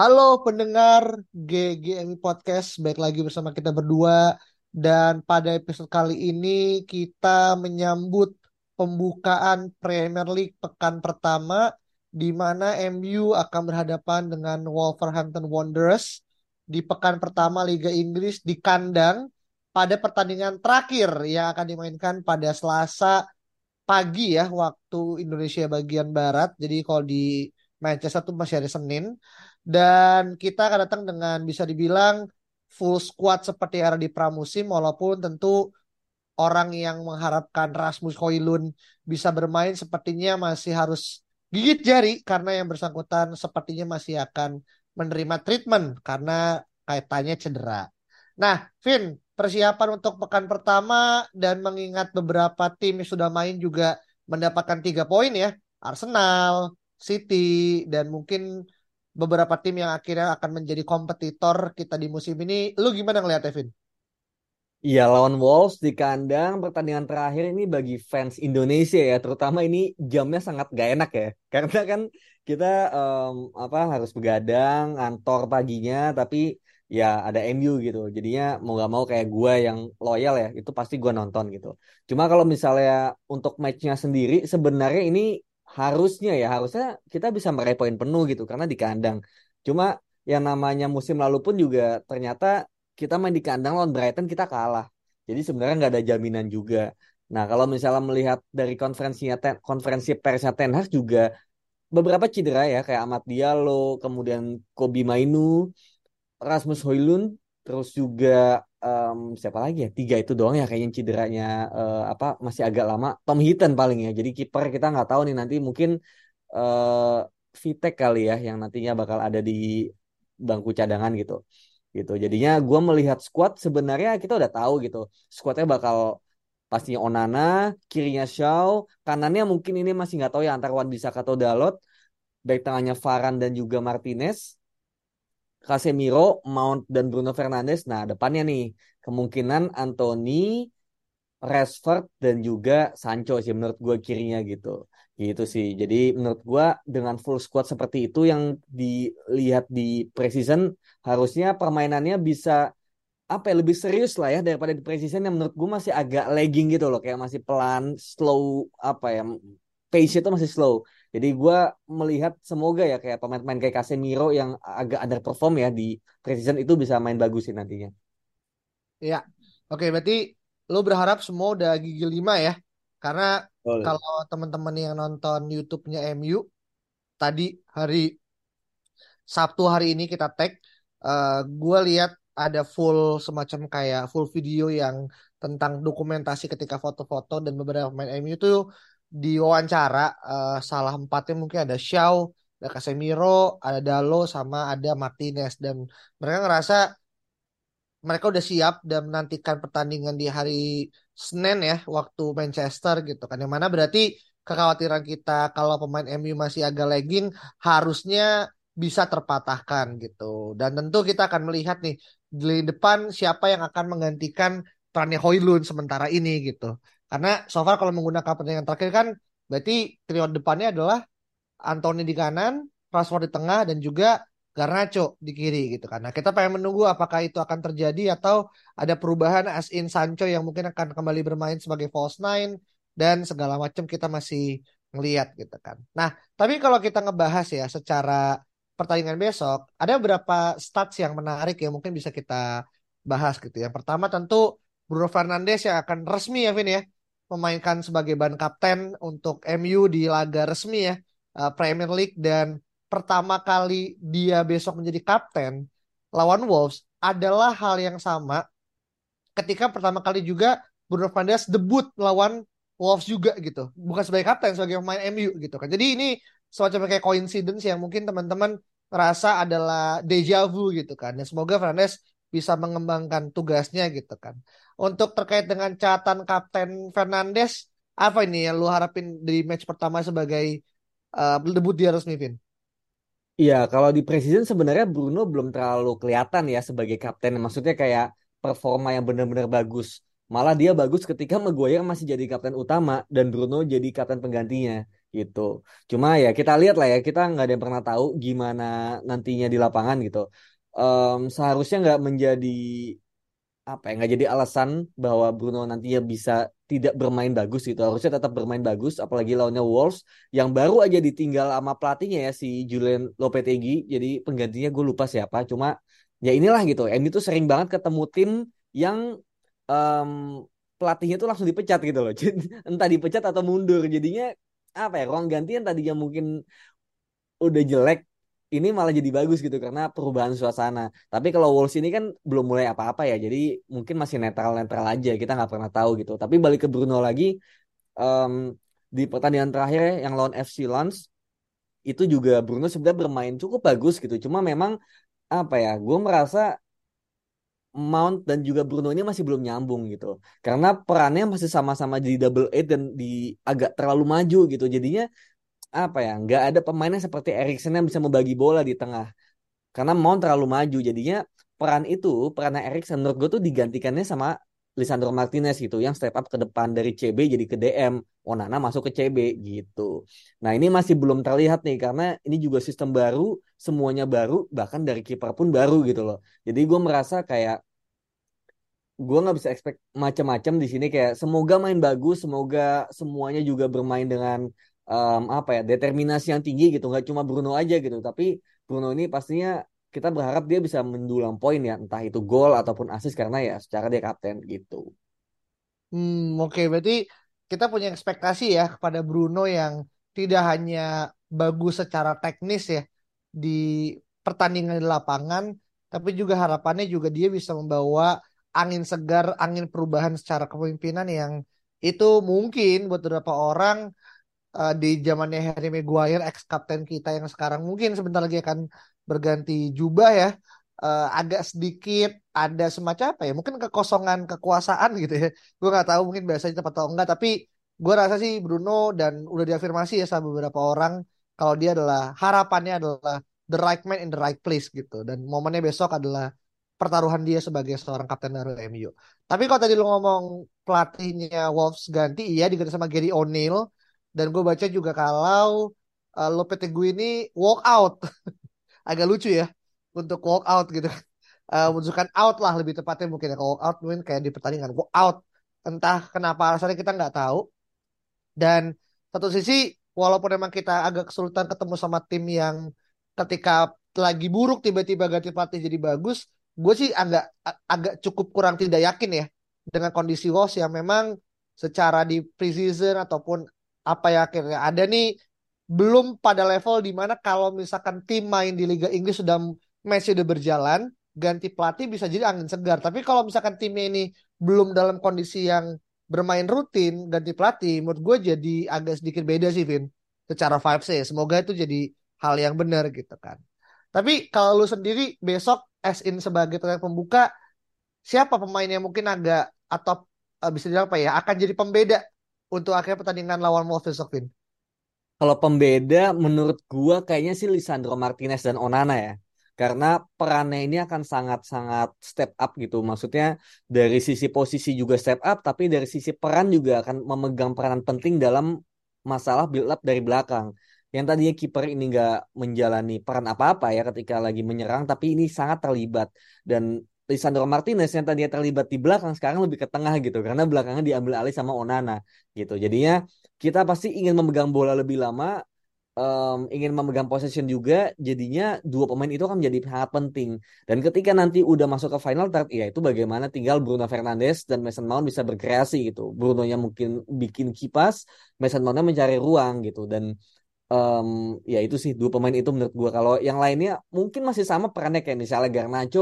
Halo pendengar GGMI Podcast, baik lagi bersama kita berdua dan pada episode kali ini kita menyambut pembukaan Premier League pekan pertama di mana MU akan berhadapan dengan Wolverhampton Wanderers di pekan pertama Liga Inggris di kandang pada pertandingan terakhir yang akan dimainkan pada Selasa pagi ya waktu Indonesia bagian barat. Jadi kalau di Manchester tuh masih hari Senin dan kita akan datang dengan bisa dibilang full squad seperti era di pramusim walaupun tentu orang yang mengharapkan Rasmus Højlund bisa bermain sepertinya masih harus gigit jari karena yang bersangkutan sepertinya masih akan menerima treatment karena kaitannya cedera. Nah, Vin, persiapan untuk pekan pertama dan mengingat beberapa tim yang sudah main juga mendapatkan tiga poin ya. Arsenal, City, dan mungkin beberapa tim yang akhirnya akan menjadi kompetitor kita di musim ini. Lu gimana ngeliatnya, Vin? Iya, lawan Wolves di kandang pertandingan terakhir ini bagi fans Indonesia ya, terutama ini jamnya sangat gak enak ya, karena kan kita um, apa harus begadang, ngantor paginya, tapi ya ada MU gitu, jadinya mau gak mau kayak gue yang loyal ya, itu pasti gue nonton gitu. Cuma kalau misalnya untuk matchnya sendiri, sebenarnya ini harusnya ya, harusnya kita bisa meraih poin penuh gitu, karena di kandang. Cuma yang namanya musim lalu pun juga ternyata kita main di kandang lawan Brighton kita kalah. Jadi sebenarnya nggak ada jaminan juga. Nah kalau misalnya melihat dari konferensinya konferensi persnya Ten Hag juga beberapa cedera ya kayak Ahmad Diallo, kemudian Kobi Mainu, Rasmus Højlund, terus juga um, siapa lagi ya tiga itu doang ya kayaknya cederanya uh, apa masih agak lama. Tom Hinton paling ya. Jadi kiper kita nggak tahu nih nanti mungkin uh, Vitek kali ya yang nantinya bakal ada di bangku cadangan gitu gitu. Jadinya gue melihat squad sebenarnya kita udah tahu gitu. Squadnya bakal pastinya Onana, kirinya Shaw, kanannya mungkin ini masih nggak tahu ya antara Wan Bisaka atau Dalot. Baik tengahnya Varan dan juga Martinez. Casemiro, Mount dan Bruno Fernandes. Nah depannya nih kemungkinan Anthony, Rashford dan juga Sancho sih menurut gue kirinya gitu. Gitu sih. Jadi menurut gua dengan full squad seperti itu yang dilihat di preseason harusnya permainannya bisa apa ya lebih serius lah ya daripada di preseason yang menurut gue masih agak lagging gitu loh kayak masih pelan slow apa ya pace itu masih slow. Jadi gue melihat semoga ya kayak pemain-pemain kayak Casemiro yang agak underperform ya di preseason itu bisa main bagus sih nantinya. Ya oke berarti lo berharap semua udah gigi lima ya? Karena Boleh. kalau teman-teman yang nonton YouTube-nya MU tadi hari Sabtu hari ini kita tag, uh, gue lihat ada full semacam kayak full video yang tentang dokumentasi ketika foto-foto dan beberapa pemain MU itu diwawancara uh, salah empatnya mungkin ada Shaw, ada Casemiro, ada Dalo sama ada Martinez. Dan mereka ngerasa mereka udah siap dan menantikan pertandingan di hari Senin ya waktu Manchester gitu kan. Yang mana berarti kekhawatiran kita kalau pemain MU masih agak lagging harusnya bisa terpatahkan gitu. Dan tentu kita akan melihat nih di depan siapa yang akan menggantikan perannya Hoylund sementara ini gitu karena so far kalau menggunakan pertandingan terakhir kan berarti trio depannya adalah Anthony di kanan, Rashford di tengah dan juga Garnacho di kiri gitu kan. Nah, kita pengen menunggu apakah itu akan terjadi atau ada perubahan as in Sancho yang mungkin akan kembali bermain sebagai false nine dan segala macam kita masih ngeliat gitu kan. Nah, tapi kalau kita ngebahas ya secara pertandingan besok, ada beberapa stats yang menarik yang mungkin bisa kita bahas gitu. Yang pertama tentu Bruno Fernandes yang akan resmi ya Vin ya memainkan sebagai ban kapten untuk MU di laga resmi ya uh, Premier League dan pertama kali dia besok menjadi kapten lawan Wolves adalah hal yang sama ketika pertama kali juga Bruno Fernandes debut lawan Wolves juga gitu. Bukan sebagai kapten, sebagai pemain MU gitu kan. Jadi ini semacam kayak coincidence yang mungkin teman-teman ngerasa adalah deja vu gitu kan. Dan semoga Fernandes bisa mengembangkan tugasnya gitu kan. Untuk terkait dengan catatan Kapten Fernandes, apa ini yang lu harapin di match pertama sebagai uh, debut dia resmi, Vin? Iya, kalau di preseason sebenarnya Bruno belum terlalu kelihatan ya sebagai kapten. Maksudnya kayak performa yang benar-benar bagus. Malah dia bagus ketika Maguire masih jadi kapten utama dan Bruno jadi kapten penggantinya gitu. Cuma ya kita lihat lah ya, kita nggak ada yang pernah tahu gimana nantinya di lapangan gitu. Um, seharusnya nggak menjadi apa ya nggak jadi alasan bahwa Bruno nantinya bisa tidak bermain bagus gitu. Harusnya tetap bermain bagus, apalagi lawannya Wolves yang baru aja ditinggal sama pelatihnya ya si Julian Lopetegui. Jadi penggantinya gue lupa siapa. Cuma ya inilah gitu. MU itu sering banget ketemu tim yang um, pelatihnya tuh langsung dipecat gitu loh. Entah dipecat atau mundur. Jadinya apa ya ruang ganti yang tadinya mungkin udah jelek ini malah jadi bagus gitu karena perubahan suasana. Tapi kalau Wolves ini kan belum mulai apa-apa ya, jadi mungkin masih netral-netral aja. Kita nggak pernah tahu gitu. Tapi balik ke Bruno lagi um, di pertandingan terakhir yang lawan FC Lens itu juga Bruno sebenarnya bermain cukup bagus gitu. Cuma memang apa ya, gue merasa Mount dan juga Bruno ini masih belum nyambung gitu. Karena perannya masih sama-sama di double eight dan di agak terlalu maju gitu. Jadinya apa ya nggak ada pemainnya seperti Erikson yang bisa membagi bola di tengah. Karena Mount terlalu maju jadinya peran itu peran Erikson menurut gue tuh digantikannya sama Lisandro Martinez gitu yang step up ke depan dari CB jadi ke DM Onana masuk ke CB gitu. Nah ini masih belum terlihat nih karena ini juga sistem baru semuanya baru bahkan dari kiper pun baru gitu loh. Jadi gue merasa kayak gue nggak bisa expect macam-macam di sini kayak semoga main bagus semoga semuanya juga bermain dengan um, apa ya determinasi yang tinggi gitu nggak cuma Bruno aja gitu tapi Bruno ini pastinya kita berharap dia bisa mendulang poin ya entah itu gol ataupun assist karena ya secara dia kapten gitu. Hmm oke okay. berarti kita punya ekspektasi ya kepada Bruno yang tidak hanya bagus secara teknis ya di pertandingan di lapangan tapi juga harapannya juga dia bisa membawa angin segar, angin perubahan secara kepemimpinan yang itu mungkin buat beberapa orang uh, di zamannya Harry Maguire ex kapten kita yang sekarang. Mungkin sebentar lagi akan berganti jubah ya. Uh, agak sedikit ada semacam apa ya? Mungkin kekosongan kekuasaan gitu ya. Gue nggak tahu mungkin biasanya tepat atau enggak tapi gue rasa sih Bruno dan udah diafirmasi ya sama beberapa orang kalau dia adalah harapannya adalah the right man in the right place gitu. Dan momennya besok adalah pertaruhan dia sebagai seorang kapten dari MU. Tapi kalau tadi lo ngomong pelatihnya Wolves ganti, iya diganti sama Gary O'Neil dan gue baca juga kalau uh, Lopetegui ini walk out. Agak lucu ya untuk walk out gitu. Uh, menunjukkan out lah lebih tepatnya mungkin ya. Walk out mungkin kayak di pertandingan. Walk out. Entah kenapa alasannya kita nggak tahu. Dan satu sisi walaupun memang kita agak kesulitan ketemu sama tim yang ketika lagi buruk tiba-tiba ganti pelatih jadi bagus, gue sih agak agak cukup kurang tidak yakin ya dengan kondisi Wolves yang memang secara di preseason ataupun apa ya akhirnya ada nih belum pada level di mana kalau misalkan tim main di Liga Inggris sudah match sudah berjalan ganti pelatih bisa jadi angin segar. Tapi kalau misalkan timnya ini belum dalam kondisi yang bermain rutin ganti pelatih menurut gue jadi agak sedikit beda sih Vin. Secara vibes ya semoga itu jadi hal yang benar gitu kan. Tapi kalau lu sendiri besok as in sebagai pertandingan pembuka siapa pemain yang mungkin agak atau uh, bisa dibilang apa ya akan jadi pembeda untuk akhirnya pertandingan lawan Wolves besok, Vin? Kalau pembeda menurut gua kayaknya sih Lisandro Martinez dan Onana ya. Karena perannya ini akan sangat-sangat step up gitu. Maksudnya dari sisi posisi juga step up, tapi dari sisi peran juga akan memegang peranan penting dalam masalah build up dari belakang. Yang tadinya kiper ini nggak menjalani peran apa-apa ya ketika lagi menyerang, tapi ini sangat terlibat. Dan Lisandro Martinez yang tadinya terlibat di belakang sekarang lebih ke tengah gitu karena belakangnya diambil alih sama Onana gitu. Jadinya kita pasti ingin memegang bola lebih lama, um, ingin memegang possession juga. Jadinya dua pemain itu akan menjadi sangat penting. Dan ketika nanti udah masuk ke final third, ya itu bagaimana tinggal Bruno Fernandes dan Mason Mount bisa berkreasi gitu. Bruno-nya mungkin bikin kipas, Mason Mount-nya mencari ruang gitu. Dan um, ya itu sih dua pemain itu menurut gue kalau yang lainnya mungkin masih sama perannya kayak misalnya Garnacho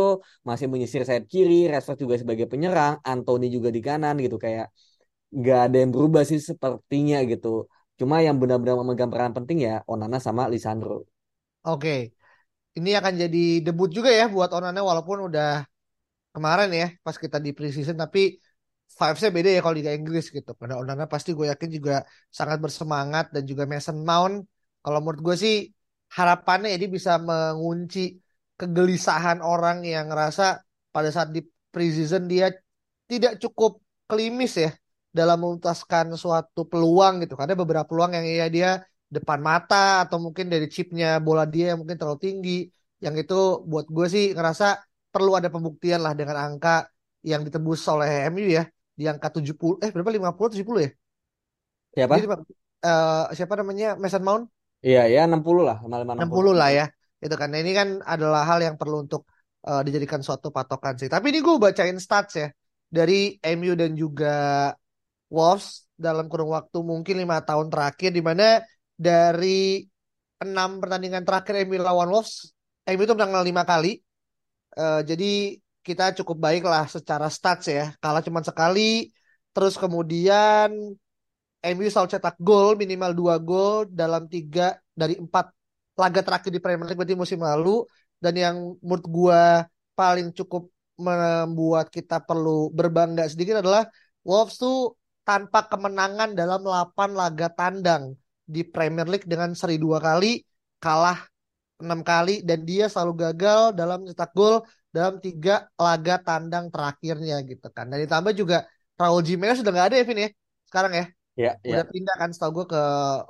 masih menyisir sayap kiri, Rashford juga sebagai penyerang, Anthony juga di kanan gitu kayak nggak ada yang berubah sih sepertinya gitu. Cuma yang benar-benar memegang peran penting ya Onana sama Lisandro. Oke, ini akan jadi debut juga ya buat Onana walaupun udah kemarin ya pas kita di preseason tapi vibes-nya beda ya kalau Liga Inggris gitu. Karena Onana pasti gue yakin juga sangat bersemangat dan juga Mason Mount kalau menurut gue sih harapannya ya dia bisa mengunci kegelisahan orang yang ngerasa pada saat di preseason dia tidak cukup klimis ya dalam menuntaskan suatu peluang gitu. Karena beberapa peluang yang ya dia depan mata atau mungkin dari chipnya bola dia yang mungkin terlalu tinggi. Yang itu buat gue sih ngerasa perlu ada pembuktian lah dengan angka yang ditebus oleh MU ya di angka 70 eh berapa 50 70 ya? Siapa? Jadi, uh, siapa namanya Mason Mount? Iya ya 60 lah 55 60 lah ya. Itu kan nah, ini kan adalah hal yang perlu untuk uh, dijadikan suatu patokan sih. Tapi ini gue bacain stats ya dari MU dan juga Wolves dalam kurun waktu mungkin lima tahun terakhir di mana dari enam pertandingan terakhir MU lawan Wolves MU itu menang lima kali. Uh, jadi kita cukup baik lah secara stats ya. Kalah cuma sekali. Terus kemudian MU selalu cetak gol minimal dua gol dalam tiga dari empat laga terakhir di Premier League berarti musim lalu. Dan yang menurut gua paling cukup membuat kita perlu berbangga sedikit adalah Wolves tuh tanpa kemenangan dalam 8 laga tandang di Premier League dengan seri dua kali kalah enam kali dan dia selalu gagal dalam cetak gol dalam tiga laga tandang terakhirnya gitu kan. Dan ditambah juga Raul Jimenez sudah nggak ada ya Vin ya? Sekarang ya Ya, udah ya. pindah kan setahu gue ke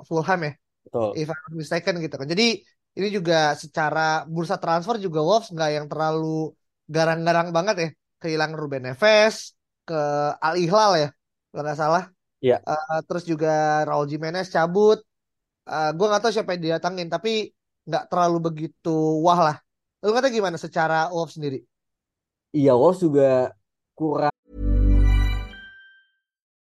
Fulham ya. Betul. If I'm mistaken gitu kan. Jadi ini juga secara bursa transfer juga Wolves nggak yang terlalu garang-garang banget ya. Kehilangan Ruben Neves ke Al Hilal ya, kalau nggak salah. Iya. Uh, terus juga Raul Jimenez cabut. Uh, gue nggak tahu siapa yang didatangin, tapi nggak terlalu begitu wah lah. Lu kata gimana secara Wolves sendiri? Iya, Wolves juga kurang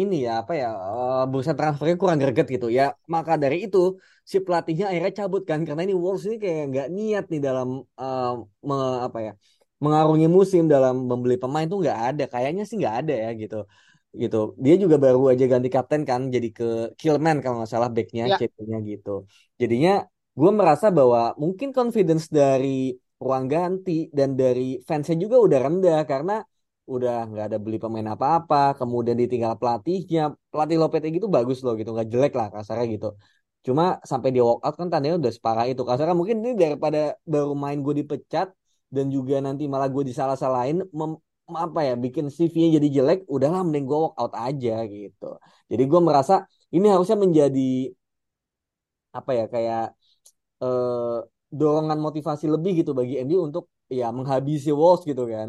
Ini ya apa ya uh, bursa transfernya kurang greget gitu ya. Maka dari itu si pelatihnya akhirnya cabut kan karena ini Wolves ini kayak nggak niat nih dalam uh, me, apa ya mengarungi musim dalam membeli pemain tuh nggak ada. Kayaknya sih nggak ada ya gitu gitu. Dia juga baru aja ganti kapten kan jadi ke Killman kalau nggak salah backnya Ya. nya gitu. Jadinya gue merasa bahwa mungkin confidence dari ruang ganti dan dari fansnya juga udah rendah karena udah nggak ada beli pemain apa-apa, kemudian ditinggal pelatihnya, pelatih Lopetegui itu bagus loh gitu, nggak jelek lah kasarnya gitu. Cuma sampai dia walk out kan tandanya udah separah itu. Kasarnya mungkin ini daripada baru main gue dipecat dan juga nanti malah gue disalah-salahin, apa ya, bikin CV-nya jadi jelek, udahlah mending gue walk out aja gitu. Jadi gue merasa ini harusnya menjadi apa ya kayak eh, dorongan motivasi lebih gitu bagi MU untuk ya menghabisi Wolves gitu kan.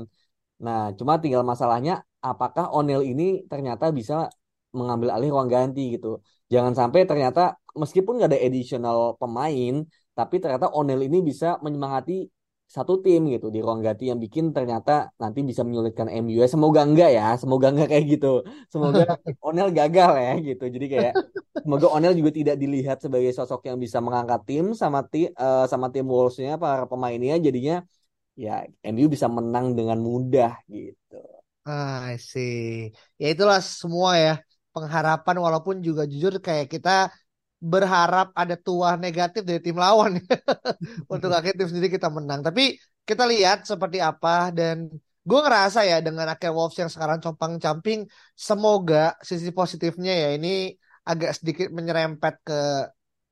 Nah, cuma tinggal masalahnya apakah O'Neil ini ternyata bisa mengambil alih ruang ganti gitu. Jangan sampai ternyata meskipun nggak ada additional pemain, tapi ternyata O'Neil ini bisa menyemangati satu tim gitu di ruang ganti yang bikin ternyata nanti bisa menyulitkan MU. Ya, semoga enggak ya, semoga enggak kayak gitu. Semoga O'Neil gagal ya gitu. Jadi kayak semoga O'Neil juga tidak dilihat sebagai sosok yang bisa mengangkat tim sama tim sama tim Wolves-nya para pemainnya jadinya ya MU bisa menang dengan mudah gitu. Ah, I see. Ya itulah semua ya pengharapan walaupun juga jujur kayak kita berharap ada tuah negatif dari tim lawan untuk akhirnya tim sendiri kita menang. Tapi kita lihat seperti apa dan gue ngerasa ya dengan akhir Wolves yang sekarang compang-camping, semoga sisi positifnya ya ini agak sedikit menyerempet ke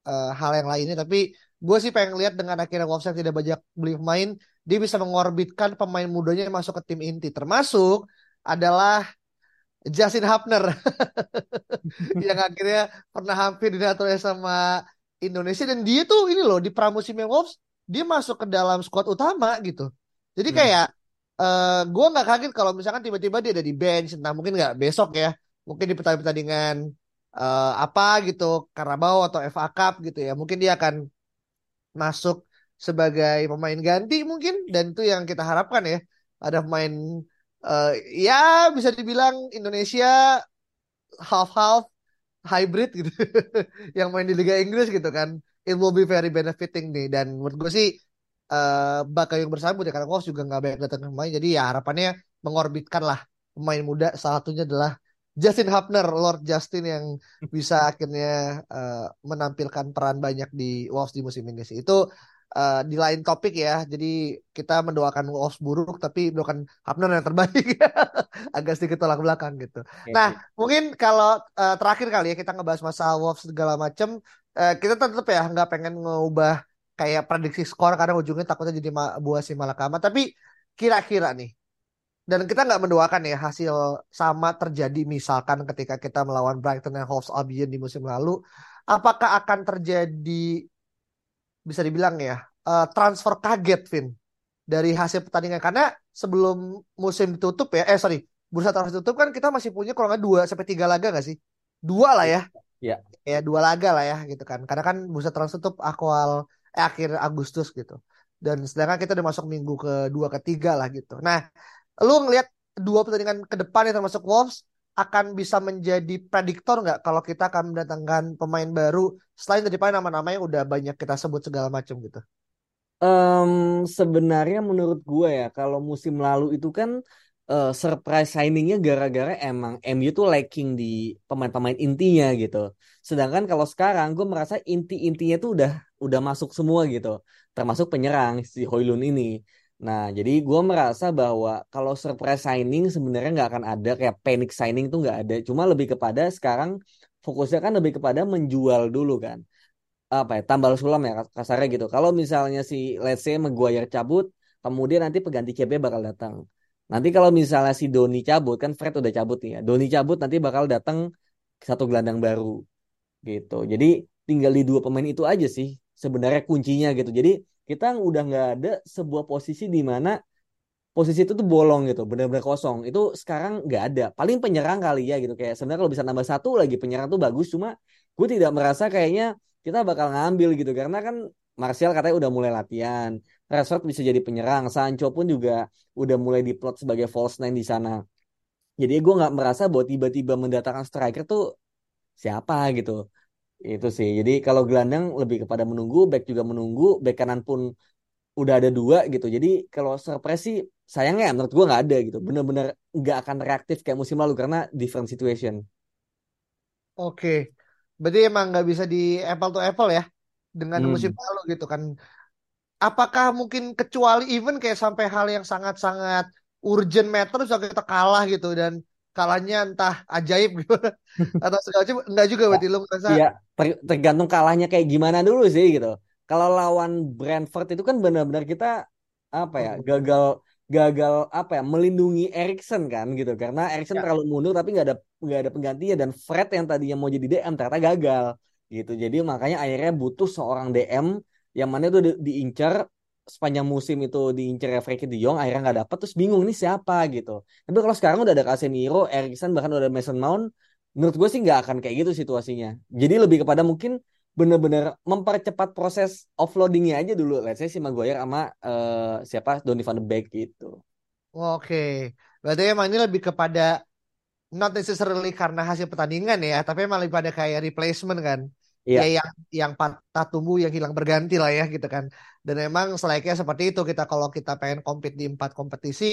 uh, hal yang lainnya. Tapi gue sih pengen lihat dengan akhirnya Wolves yang tidak banyak beli pemain, dia bisa mengorbitkan pemain mudanya yang masuk ke tim inti. Termasuk adalah Justin Hapner yang akhirnya pernah hampir dinaturin sama Indonesia dan dia tuh ini loh di pramusim Wolves dia masuk ke dalam squad utama gitu. Jadi hmm. kayak uh, eh, gue nggak kaget kalau misalkan tiba-tiba dia ada di bench, entah mungkin nggak besok ya, mungkin di pertandingan uh, apa gitu, Karabau atau FA Cup gitu ya, mungkin dia akan masuk sebagai pemain ganti mungkin dan itu yang kita harapkan ya, ada pemain uh, ya bisa dibilang Indonesia half half hybrid gitu yang main di Liga Inggris gitu kan. It will be very benefiting nih. Dan menurut gue sih uh, bakal yang bersambut ya karena Wolves juga nggak banyak datang pemain. Jadi ya harapannya mengorbitkan lah pemain muda. Salah satunya adalah Justin Hapner Lord Justin yang bisa akhirnya uh, menampilkan peran banyak di Wolves di musim ini sih. Itu uh, di lain topik ya. Jadi kita mendoakan Wolves buruk tapi mendoakan Hapner yang terbaik. Agak sedikit tolak belakang gitu. Okay. Nah, mungkin kalau uh, terakhir kali ya kita ngebahas masalah Wolves segala macam, uh, kita tetap ya nggak pengen ngubah kayak prediksi skor karena ujungnya takutnya jadi buah si malakama. Tapi kira-kira nih, dan kita nggak mendoakan ya hasil sama terjadi misalkan ketika kita melawan Brighton and Hove Albion di musim lalu, apakah akan terjadi bisa dibilang ya uh, transfer kaget Vin dari hasil pertandingan. Karena sebelum musim ditutup ya eh sorry bursa transfer tutup kan kita masih punya kalau nggak dua sampai tiga laga nggak sih? Dua lah ya. Ya ya dua laga lah ya gitu kan. Karena kan bursa transfer tutup akwal eh akhir Agustus gitu. Dan sedangkan kita udah masuk minggu kedua ketiga lah gitu. Nah lu ngelihat dua pertandingan ke depan yang termasuk Wolves akan bisa menjadi prediktor nggak kalau kita akan mendatangkan pemain baru selain daripada nama-nama yang udah banyak kita sebut segala macam gitu? Um, sebenarnya menurut gue ya kalau musim lalu itu kan uh, surprise signingnya gara-gara emang MU tuh lacking di pemain-pemain intinya gitu. Sedangkan kalau sekarang gue merasa inti-intinya tuh udah udah masuk semua gitu, termasuk penyerang si Hoylun ini. Nah, jadi gue merasa bahwa kalau surprise signing sebenarnya nggak akan ada kayak panic signing tuh nggak ada. Cuma lebih kepada sekarang fokusnya kan lebih kepada menjual dulu kan. Apa ya, tambal sulam ya kasarnya gitu. Kalau misalnya si let's say Maguire cabut, kemudian nanti pengganti CB bakal datang. Nanti kalau misalnya si Doni cabut, kan Fred udah cabut nih ya. Doni cabut nanti bakal datang satu gelandang baru gitu. Jadi tinggal di dua pemain itu aja sih sebenarnya kuncinya gitu. Jadi kita udah nggak ada sebuah posisi di mana posisi itu tuh bolong gitu, benar-benar kosong. Itu sekarang nggak ada. Paling penyerang kali ya gitu. Kayak sebenarnya kalau bisa nambah satu lagi penyerang tuh bagus. Cuma gue tidak merasa kayaknya kita bakal ngambil gitu. Karena kan Martial katanya udah mulai latihan. Rashford bisa jadi penyerang. Sancho pun juga udah mulai diplot sebagai false nine di sana. Jadi gue nggak merasa bahwa tiba-tiba mendatangkan striker tuh siapa gitu. Itu sih. Jadi kalau gelandang lebih kepada menunggu, back juga menunggu, back kanan pun udah ada dua gitu. Jadi kalau surprise sih sayangnya menurut gue nggak ada gitu. Bener-bener nggak akan reaktif kayak musim lalu karena different situation. Oke, berarti emang nggak bisa di apple to apple ya dengan hmm. musim lalu gitu kan. Apakah mungkin kecuali even kayak sampai hal yang sangat-sangat urgent matter bisa kita kalah gitu dan kalahnya entah ajaib gitu atau segala macam enggak juga berarti lu merasa Iya, tergantung kalahnya kayak gimana dulu sih gitu. Kalau lawan Brentford itu kan benar-benar kita apa ya, hmm. gagal gagal apa ya, melindungi Erikson kan gitu. Karena Erikson ya. terlalu mundur tapi nggak ada nggak ada penggantinya dan Fred yang tadinya mau jadi DM ternyata gagal gitu. Jadi makanya akhirnya butuh seorang DM yang mana itu di, diincar sepanjang musim itu diincar Frankie De Jong akhirnya nggak dapat terus bingung nih siapa gitu. Tapi kalau sekarang udah ada Casemiro, Erikson bahkan udah ada Mason Mount, menurut gue sih nggak akan kayak gitu situasinya. Jadi lebih kepada mungkin bener-bener mempercepat proses offloadingnya aja dulu. Let's say si Maguire sama uh, siapa Donny van de Beek gitu. Oke, berarti emang ini lebih kepada not necessarily karena hasil pertandingan ya, tapi emang lebih pada kayak replacement kan. Iya. Ya yang yang patah tumbuh yang hilang berganti lah ya gitu kan. Dan memang selainnya seperti itu kita kalau kita pengen compete di empat kompetisi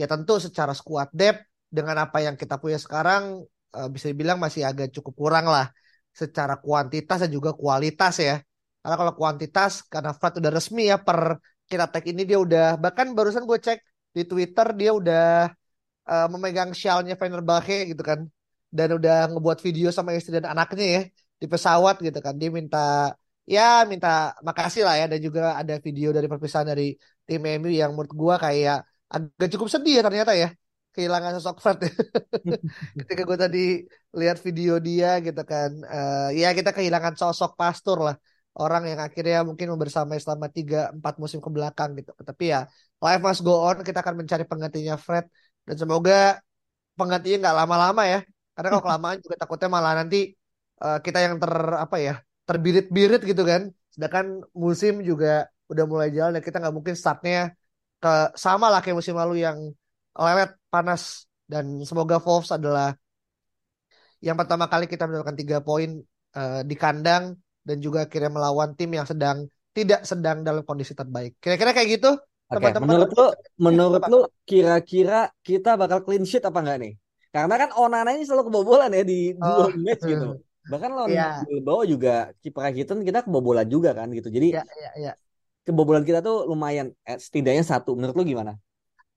ya tentu secara squad depth dengan apa yang kita punya sekarang uh, bisa dibilang masih agak cukup kurang lah secara kuantitas dan juga kualitas ya. Karena kalau kuantitas karena Fred udah resmi ya per kita tag ini dia udah bahkan barusan gue cek di Twitter dia udah uh, memegang shellnya Fenerbahce gitu kan dan udah ngebuat video sama istri dan anaknya ya di pesawat gitu kan. Dia minta ya minta makasih lah ya. Dan juga ada video dari perpisahan dari tim MU yang menurut gua kayak agak cukup sedih ya ternyata ya. Kehilangan sosok Fred ketika gue tadi lihat video dia gitu kan uh, ya kita kehilangan sosok pastor lah. Orang yang akhirnya mungkin bersama selama tiga empat musim ke belakang gitu. Tapi ya life must go on. Kita akan mencari penggantinya Fred. Dan semoga penggantinya nggak lama-lama ya. Karena kalau kelamaan juga takutnya malah nanti uh, kita yang ter apa ya terbirit-birit gitu kan sedangkan musim juga udah mulai jalan dan kita nggak mungkin startnya ke sama lah kayak musim lalu yang lelet panas dan semoga Wolves adalah yang pertama kali kita mendapatkan tiga poin uh, di kandang dan juga akhirnya melawan tim yang sedang tidak sedang dalam kondisi terbaik. Kira-kira kayak gitu. Oke, okay. menurut lu, menurut lu kira-kira kita bakal clean sheet apa enggak nih? Karena kan Onana ini selalu kebobolan ya di oh. dua match gitu. Bahkan lawan yeah. Bilbao juga kiper Hiton kita kebobolan juga kan gitu. Jadi yeah, yeah, yeah. kebobolan kita tuh lumayan eh, setidaknya satu. Menurut lu gimana?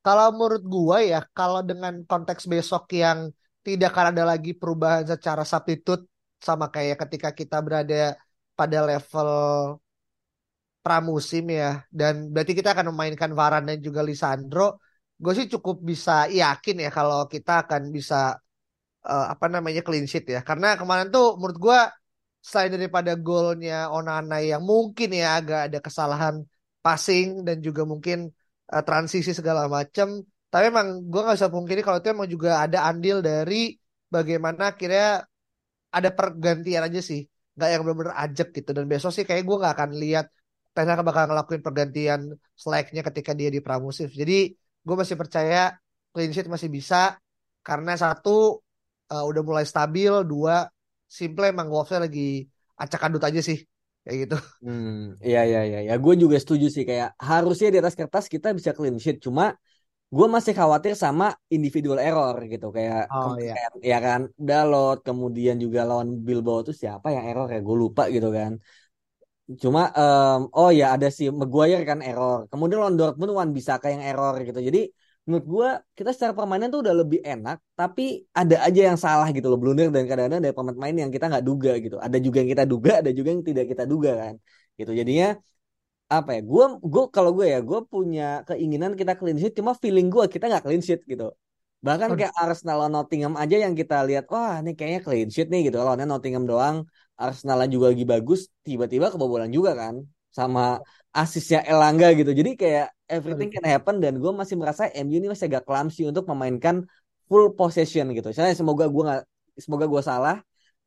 Kalau menurut gua ya, kalau dengan konteks besok yang tidak akan ada lagi perubahan secara substitute sama kayak ketika kita berada pada level pramusim ya dan berarti kita akan memainkan Varane dan juga Lisandro gue sih cukup bisa yakin ya kalau kita akan bisa uh, apa namanya clean sheet ya. Karena kemarin tuh menurut gue selain daripada golnya Onana yang mungkin ya agak ada kesalahan passing dan juga mungkin uh, transisi segala macam tapi emang gue nggak bisa pungkiri kalau itu emang juga ada andil dari bagaimana akhirnya ada pergantian aja sih. Nggak yang benar-benar ajak gitu. Dan besok sih kayak gue nggak akan lihat Ten Hag bakal ngelakuin pergantian slacknya ketika dia di pramusim. Jadi gue masih percaya clean sheet masih bisa. Karena satu uh, udah mulai stabil dua simple emang Wolvesnya lagi acak adut aja sih kayak gitu. Hmm, iya iya iya ya. Gue juga setuju sih kayak harusnya di atas kertas kita bisa clean sheet cuma gue masih khawatir sama individual error gitu kayak oh, iya. ya kan Dalot kemudian juga lawan Bilbao tuh siapa yang error ya gue lupa gitu kan cuma um, oh ya ada si Maguire kan error kemudian lawan Dortmund Wan bisa kayak yang error gitu jadi menurut gue kita secara permainan tuh udah lebih enak tapi ada aja yang salah gitu loh blunder dan kadang-kadang ada pemain-pemain yang kita nggak duga gitu. Ada juga yang kita duga ada juga yang tidak kita duga kan gitu. Jadinya apa ya gue gue kalau gue ya gue punya keinginan kita clean sheet cuma feeling gue kita nggak clean sheet gitu. Bahkan kayak Arsenal lawan Nottingham aja yang kita lihat wah ini kayaknya clean sheet nih gitu. Lawannya Nottingham doang Arsenal juga lagi bagus tiba-tiba kebobolan juga kan sama asisnya Elangga gitu jadi kayak everything can happen dan gue masih merasa MU ini masih agak clumsy untuk memainkan full possession gitu saya semoga gue nggak semoga gue salah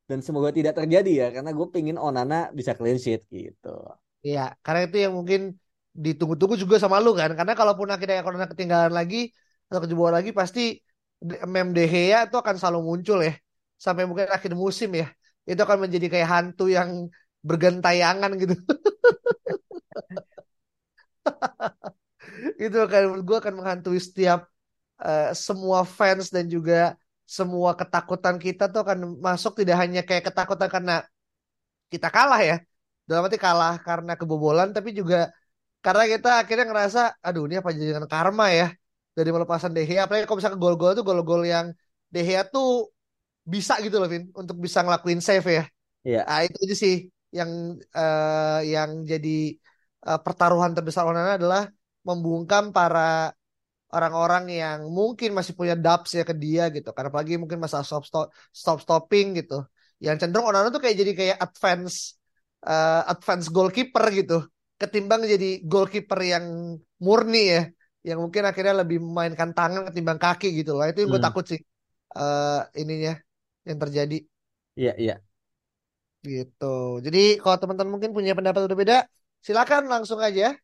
dan semoga tidak terjadi ya karena gue pingin Onana bisa clean sheet gitu Iya, karena itu yang mungkin ditunggu-tunggu juga sama lu kan. Karena kalaupun akhirnya Corona ketinggalan lagi atau kejebolan lagi pasti mem De Gea itu akan selalu muncul ya. Sampai mungkin akhir musim ya. Itu akan menjadi kayak hantu yang bergentayangan gitu. itu akan gue akan menghantui setiap uh, semua fans dan juga semua ketakutan kita tuh akan masuk tidak hanya kayak ketakutan karena kita kalah ya. Dalam arti kalah karena kebobolan tapi juga karena kita akhirnya ngerasa aduh ini apa jadi karma ya dari melepasan De Gea. Apalagi kalau misalnya gol-gol tuh gol-gol yang De Gea tuh bisa gitu loh Vin untuk bisa ngelakuin save ya. Iya. Nah, itu aja sih yang uh, yang jadi uh, pertaruhan terbesar Onana adalah membungkam para orang-orang yang mungkin masih punya doubts ya ke dia gitu. Karena apalagi mungkin masa stop stop stop stopping gitu. Yang cenderung Onana tuh kayak jadi kayak advance uh, advance goalkeeper gitu. Ketimbang jadi goalkeeper yang murni ya. Yang mungkin akhirnya lebih memainkan tangan ketimbang kaki gitu loh. Itu yang gue hmm. takut sih uh, ininya yang terjadi. Iya iya. Gitu. Jadi kalau teman-teman mungkin punya pendapat berbeda silakan langsung aja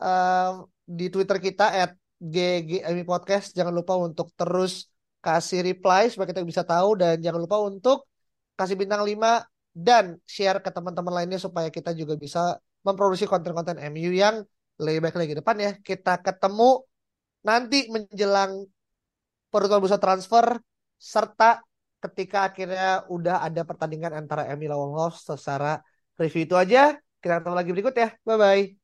uh, di Twitter kita at GGMI Podcast jangan lupa untuk terus kasih reply supaya kita bisa tahu dan jangan lupa untuk kasih bintang 5 dan share ke teman-teman lainnya supaya kita juga bisa memproduksi konten-konten MU yang lebih baik lagi depan ya. Kita ketemu nanti menjelang perutuan bursa transfer serta ketika akhirnya udah ada pertandingan antara MU lawan Wolves secara review itu aja. Kita ketemu lagi berikut ya. Bye bye.